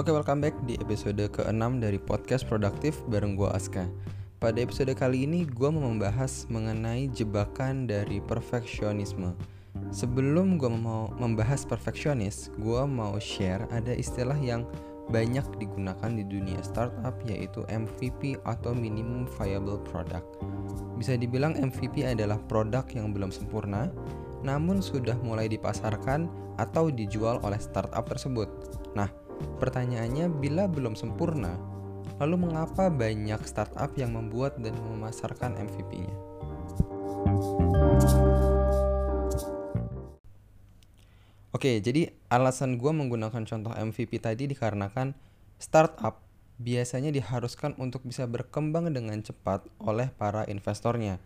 Oke, welcome back di episode ke-6 dari podcast produktif bareng gue Aska. Pada episode kali ini gue mau membahas mengenai jebakan dari perfeksionisme. Sebelum gue mau membahas perfeksionis, gue mau share ada istilah yang banyak digunakan di dunia startup yaitu MVP atau minimum viable product. Bisa dibilang MVP adalah produk yang belum sempurna, namun sudah mulai dipasarkan atau dijual oleh startup tersebut. Nah, pertanyaannya bila belum sempurna, lalu mengapa banyak startup yang membuat dan memasarkan MVP-nya? Oke, jadi alasan gue menggunakan contoh MVP tadi dikarenakan startup biasanya diharuskan untuk bisa berkembang dengan cepat oleh para investornya.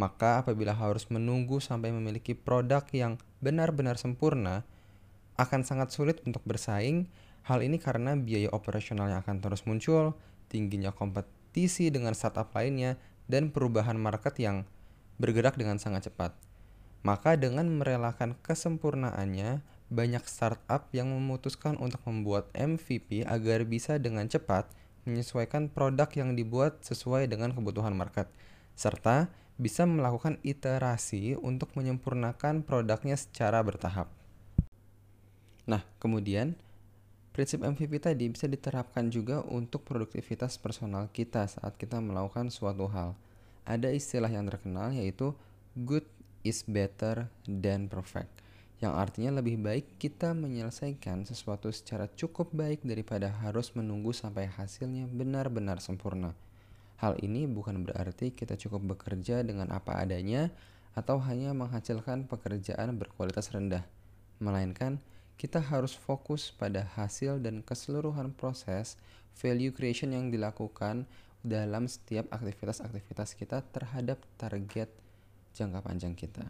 Maka apabila harus menunggu sampai memiliki produk yang benar-benar sempurna, akan sangat sulit untuk bersaing. Hal ini karena biaya operasionalnya akan terus muncul, tingginya kompetisi dengan startup lainnya, dan perubahan market yang bergerak dengan sangat cepat. Maka dengan merelakan kesempurnaannya, banyak startup yang memutuskan untuk membuat MVP agar bisa dengan cepat menyesuaikan produk yang dibuat sesuai dengan kebutuhan market, serta bisa melakukan iterasi untuk menyempurnakan produknya secara bertahap. Nah, kemudian prinsip MVP tadi bisa diterapkan juga untuk produktivitas personal kita saat kita melakukan suatu hal. Ada istilah yang terkenal yaitu good is better than perfect yang artinya lebih baik kita menyelesaikan sesuatu secara cukup baik daripada harus menunggu sampai hasilnya benar-benar sempurna. Hal ini bukan berarti kita cukup bekerja dengan apa adanya atau hanya menghasilkan pekerjaan berkualitas rendah, melainkan kita harus fokus pada hasil dan keseluruhan proses value creation yang dilakukan dalam setiap aktivitas-aktivitas kita terhadap target jangka panjang kita.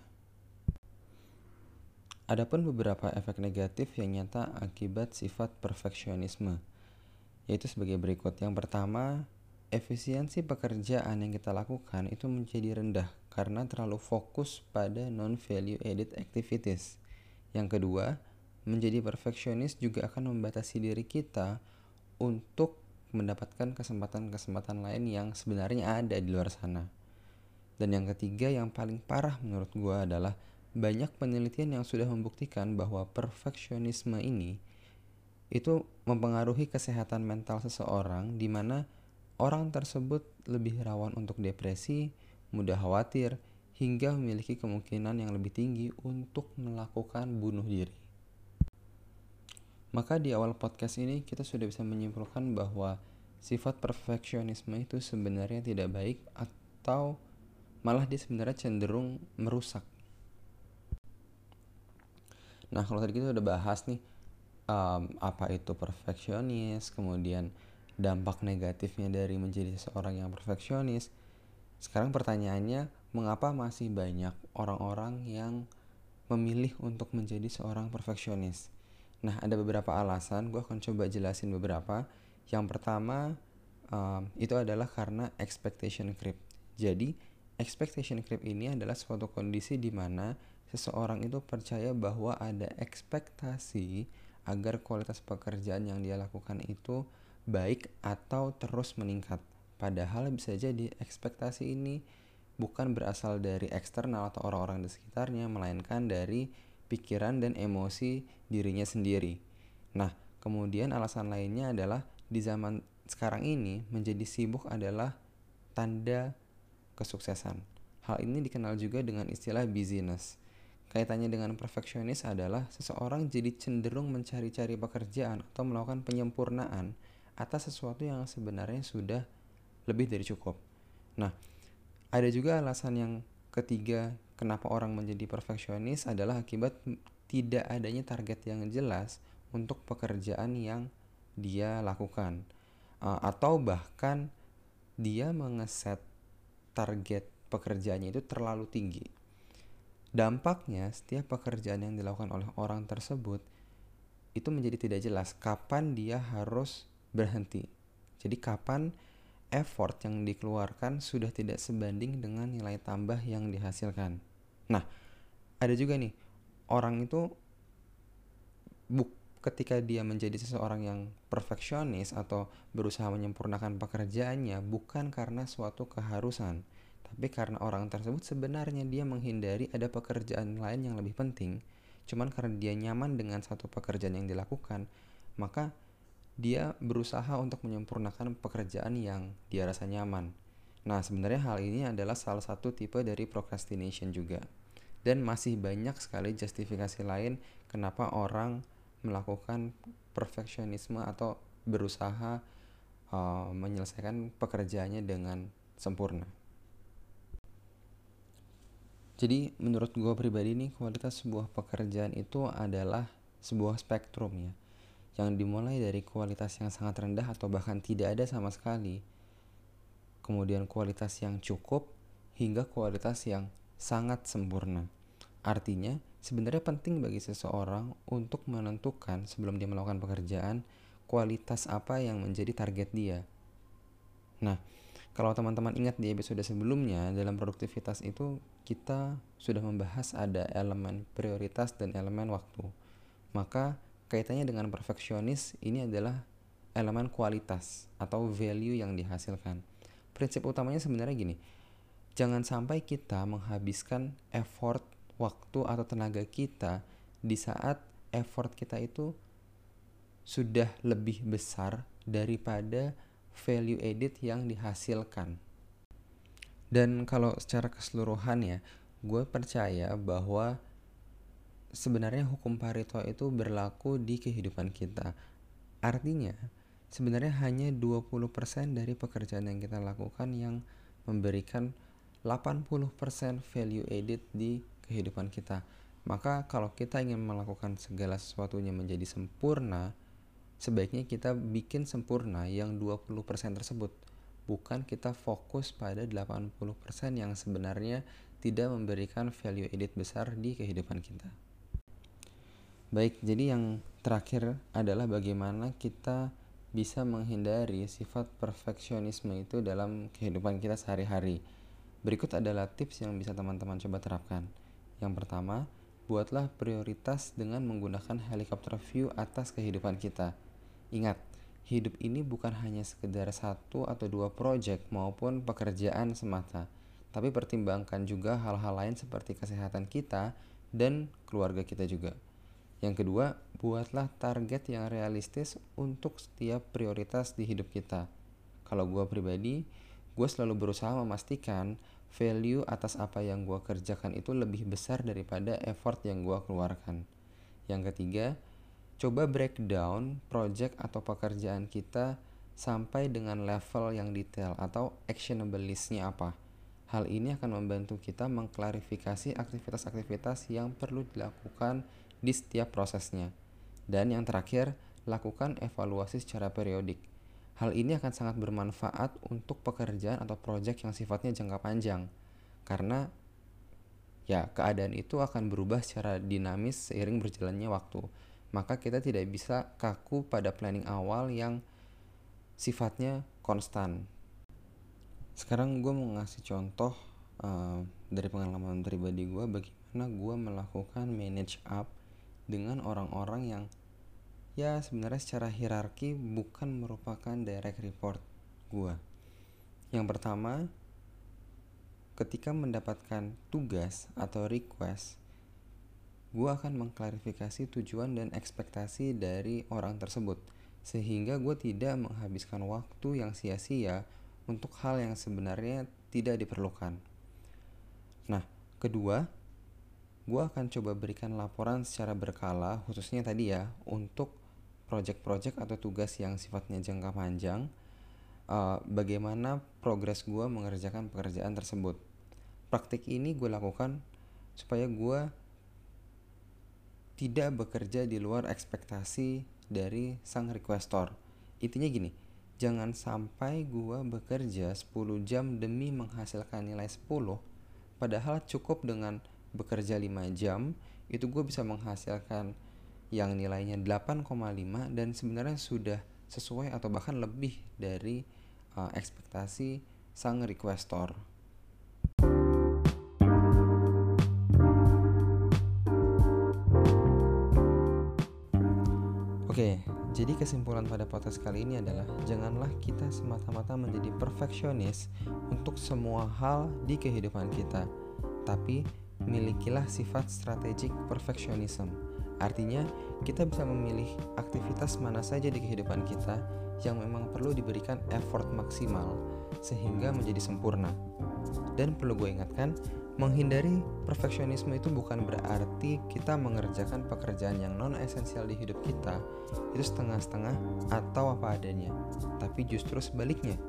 Adapun beberapa efek negatif yang nyata akibat sifat perfeksionisme, yaitu sebagai berikut. Yang pertama, efisiensi pekerjaan yang kita lakukan itu menjadi rendah karena terlalu fokus pada non-value added activities. Yang kedua, menjadi perfeksionis juga akan membatasi diri kita untuk mendapatkan kesempatan-kesempatan lain yang sebenarnya ada di luar sana. Dan yang ketiga yang paling parah menurut gue adalah banyak penelitian yang sudah membuktikan bahwa perfeksionisme ini itu mempengaruhi kesehatan mental seseorang di mana orang tersebut lebih rawan untuk depresi, mudah khawatir, hingga memiliki kemungkinan yang lebih tinggi untuk melakukan bunuh diri. Maka di awal podcast ini kita sudah bisa menyimpulkan bahwa sifat perfeksionisme itu sebenarnya tidak baik atau malah dia sebenarnya cenderung merusak. Nah kalau tadi kita udah bahas nih um, apa itu perfeksionis, kemudian dampak negatifnya dari menjadi seorang yang perfeksionis. Sekarang pertanyaannya, mengapa masih banyak orang-orang yang memilih untuk menjadi seorang perfeksionis? Nah ada beberapa alasan, gue akan coba jelasin beberapa. Yang pertama um, itu adalah karena expectation creep. Jadi Expectation creep ini adalah suatu kondisi di mana seseorang itu percaya bahwa ada ekspektasi agar kualitas pekerjaan yang dia lakukan itu baik atau terus meningkat. Padahal bisa jadi ekspektasi ini bukan berasal dari eksternal atau orang-orang di sekitarnya, melainkan dari pikiran dan emosi dirinya sendiri. Nah, kemudian alasan lainnya adalah di zaman sekarang ini menjadi sibuk adalah tanda kesuksesan. Hal ini dikenal juga dengan istilah busyness. Kaitannya dengan perfeksionis adalah seseorang jadi cenderung mencari-cari pekerjaan atau melakukan penyempurnaan atas sesuatu yang sebenarnya sudah lebih dari cukup. Nah, ada juga alasan yang ketiga kenapa orang menjadi perfeksionis adalah akibat tidak adanya target yang jelas untuk pekerjaan yang dia lakukan uh, atau bahkan dia mengeset target pekerjaannya itu terlalu tinggi. Dampaknya, setiap pekerjaan yang dilakukan oleh orang tersebut itu menjadi tidak jelas kapan dia harus berhenti. Jadi kapan effort yang dikeluarkan sudah tidak sebanding dengan nilai tambah yang dihasilkan. Nah, ada juga nih orang itu buk ketika dia menjadi seseorang yang perfeksionis atau berusaha menyempurnakan pekerjaannya bukan karena suatu keharusan, tapi karena orang tersebut sebenarnya dia menghindari ada pekerjaan lain yang lebih penting, cuman karena dia nyaman dengan satu pekerjaan yang dilakukan, maka dia berusaha untuk menyempurnakan pekerjaan yang dia rasa nyaman. Nah, sebenarnya hal ini adalah salah satu tipe dari procrastination juga. Dan masih banyak sekali justifikasi lain kenapa orang melakukan perfeksionisme atau berusaha uh, menyelesaikan pekerjaannya dengan sempurna. Jadi menurut gue pribadi nih kualitas sebuah pekerjaan itu adalah sebuah spektrum ya yang dimulai dari kualitas yang sangat rendah atau bahkan tidak ada sama sekali kemudian kualitas yang cukup hingga kualitas yang sangat sempurna. Artinya, sebenarnya penting bagi seseorang untuk menentukan sebelum dia melakukan pekerjaan kualitas apa yang menjadi target dia. Nah, kalau teman-teman ingat di episode sebelumnya dalam produktivitas itu kita sudah membahas ada elemen prioritas dan elemen waktu. Maka kaitannya dengan perfeksionis ini adalah elemen kualitas atau value yang dihasilkan. Prinsip utamanya sebenarnya gini. Jangan sampai kita menghabiskan effort waktu atau tenaga kita di saat effort kita itu sudah lebih besar daripada value edit yang dihasilkan. Dan kalau secara keseluruhan ya, gue percaya bahwa sebenarnya hukum Pareto itu berlaku di kehidupan kita. Artinya, sebenarnya hanya 20% dari pekerjaan yang kita lakukan yang memberikan 80% value edit di kehidupan kita. Maka kalau kita ingin melakukan segala sesuatunya menjadi sempurna, sebaiknya kita bikin sempurna yang 20% tersebut. Bukan kita fokus pada 80% yang sebenarnya tidak memberikan value edit besar di kehidupan kita. Baik, jadi yang terakhir adalah bagaimana kita bisa menghindari sifat perfeksionisme itu dalam kehidupan kita sehari-hari. Berikut adalah tips yang bisa teman-teman coba terapkan. Yang pertama, buatlah prioritas dengan menggunakan helikopter view atas kehidupan kita. Ingat, hidup ini bukan hanya sekedar satu atau dua proyek maupun pekerjaan semata, tapi pertimbangkan juga hal-hal lain seperti kesehatan kita dan keluarga kita juga. Yang kedua, buatlah target yang realistis untuk setiap prioritas di hidup kita. Kalau gue pribadi, gue selalu berusaha memastikan value atas apa yang gue kerjakan itu lebih besar daripada effort yang gue keluarkan. Yang ketiga, coba breakdown project atau pekerjaan kita sampai dengan level yang detail atau actionable listnya apa. Hal ini akan membantu kita mengklarifikasi aktivitas-aktivitas yang perlu dilakukan di setiap prosesnya. Dan yang terakhir, lakukan evaluasi secara periodik Hal ini akan sangat bermanfaat untuk pekerjaan atau proyek yang sifatnya jangka panjang. Karena ya keadaan itu akan berubah secara dinamis seiring berjalannya waktu. Maka kita tidak bisa kaku pada planning awal yang sifatnya konstan. Sekarang gue mau ngasih contoh uh, dari pengalaman pribadi gue bagaimana gue melakukan manage up dengan orang-orang yang ya sebenarnya secara hierarki bukan merupakan direct report gue. Yang pertama, ketika mendapatkan tugas atau request, gue akan mengklarifikasi tujuan dan ekspektasi dari orang tersebut, sehingga gue tidak menghabiskan waktu yang sia-sia untuk hal yang sebenarnya tidak diperlukan. Nah, kedua, gue akan coba berikan laporan secara berkala, khususnya tadi ya, untuk project-project atau tugas yang sifatnya jangka panjang, uh, bagaimana progres gue mengerjakan pekerjaan tersebut. Praktik ini gue lakukan supaya gue tidak bekerja di luar ekspektasi dari sang requestor. Intinya gini, jangan sampai gue bekerja 10 jam demi menghasilkan nilai 10, padahal cukup dengan bekerja 5 jam, itu gue bisa menghasilkan yang nilainya 8,5 dan sebenarnya sudah sesuai atau bahkan lebih dari uh, ekspektasi sang requestor. Oke, jadi kesimpulan pada podcast kali ini adalah janganlah kita semata-mata menjadi perfeksionis untuk semua hal di kehidupan kita, tapi milikilah sifat strategik perfeksionisme. Artinya, kita bisa memilih aktivitas mana saja di kehidupan kita yang memang perlu diberikan effort maksimal sehingga menjadi sempurna. Dan perlu gue ingatkan, Menghindari perfeksionisme itu bukan berarti kita mengerjakan pekerjaan yang non esensial di hidup kita itu setengah-setengah atau apa adanya, tapi justru sebaliknya.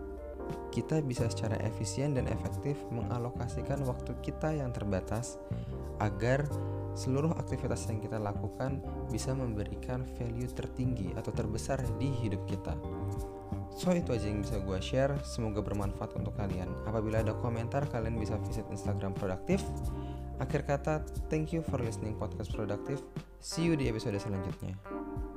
Kita bisa secara efisien dan efektif mengalokasikan waktu kita yang terbatas agar seluruh aktivitas yang kita lakukan bisa memberikan value tertinggi atau terbesar di hidup kita. So itu aja yang bisa gue share. Semoga bermanfaat untuk kalian. Apabila ada komentar kalian bisa visit Instagram Produktif. Akhir kata, thank you for listening podcast Produktif. See you di episode selanjutnya